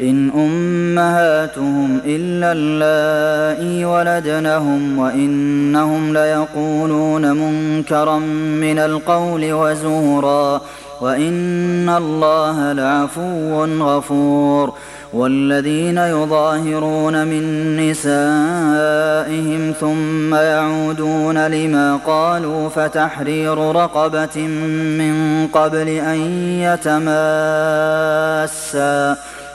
إن أمهاتهم إلا اللائي ولدنهم وإنهم ليقولون منكرا من القول وزورا وإن الله لعفو غفور والذين يظاهرون من نسائهم ثم يعودون لما قالوا فتحرير رقبة من قبل أن يتماسا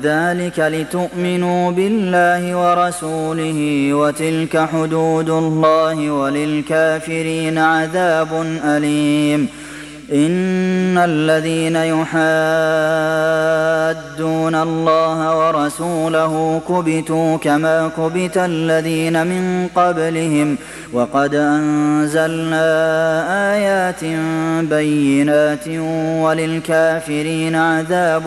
ذلك لتؤمنوا بالله ورسوله وتلك حدود الله وللكافرين عذاب أليم. إن الذين يحادون الله ورسوله كبتوا كما كبت الذين من قبلهم. وقد أنزلنا آيات بينات وللكافرين عذاب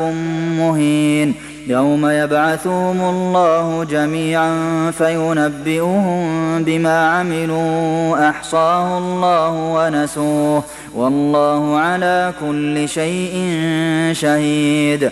مهين. يوم يبعثهم الله جميعا فينبئهم بما عملوا. أحصاه الله ونسوه. والله على كل شيء شهيد.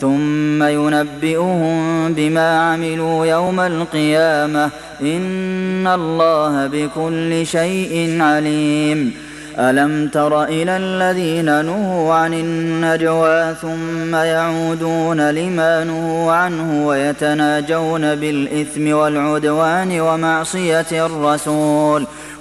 ثم ينبئهم بما عملوا يوم القيامة. إن الله بكل شيء عليم. ألم تر إلى الذين نهوا عن النجوى ثم يعودون لما نهوا عنه ويتناجون بالإثم والعدوان ومعصية الرسول؟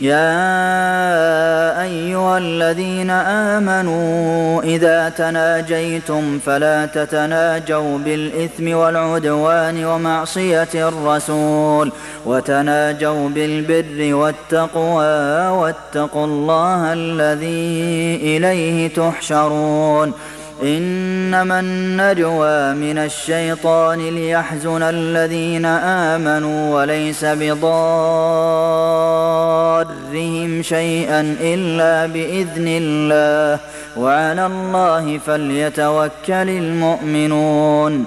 يا أيها الذين آمنوا إذا تناجيتم فلا تتناجوا بالإثم والعدوان ومعصية الرسول وتناجوا بالبر والتقوى واتقوا الله الذي إليه تحشرون. إنما النجوى من الشيطان ليحزن الذين آمنوا وليس بضارهم شيئا إلا بإذن الله. وعلى الله فليتوكل المؤمنون.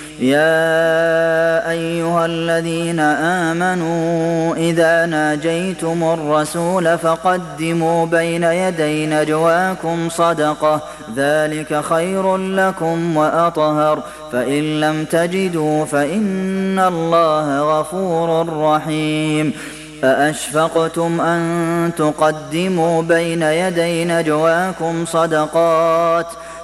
يا أيها الذين آمنوا إذا ناجيتم الرسول فقدموا بين يدي نجواكم صدقة ذلك خير لكم وأطهر فإن لم تجدوا فإن الله غفور رحيم. أأشفقتم أن تقدموا بين يدي نجواكم صدقات ۖ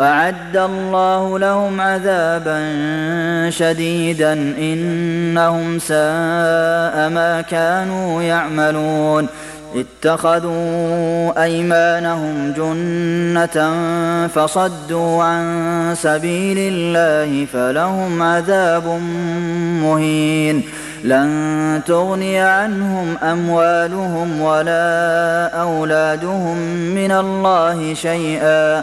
أعد الله لهم عذابا شديدا إنهم ساء ما كانوا يعملون. اتخذوا أيمانهم جنة فصدوا عن سبيل الله فلهم عذاب مهين. لن تغني عنهم أموالهم ولا أولادهم من الله شيئا.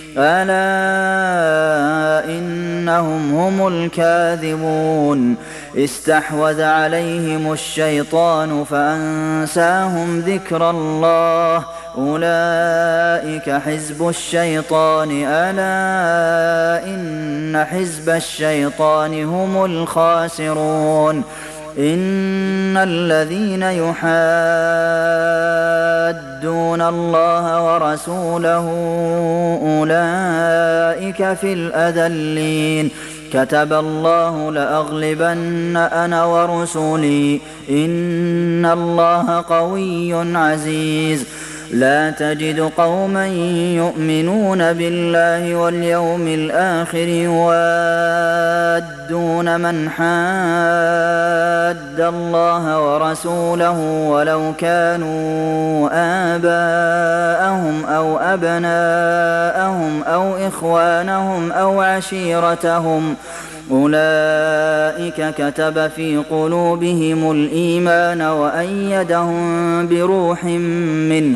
ألا إنهم هم الكاذبون. استحوذ عليهم الشيطان فأنساهم ذكر الله. أولئك حزب الشيطان. ألا إن حزب الشيطان هم الخاسرون. إن الذين يحادون الله ورسوله أولئك في الأذلين. كتب الله لأغلبن أنا ورسلي. إن الله قوي عزيز. لا تجد قوما يؤمنون بالله واليوم الآخر يوادون من حاد الله ورسوله ولو كانوا آباءهم أو أبناءهم أو إخوانهم أو عشيرتهم أولئك كتب في قلوبهم الإيمان وأيدهم بروح منه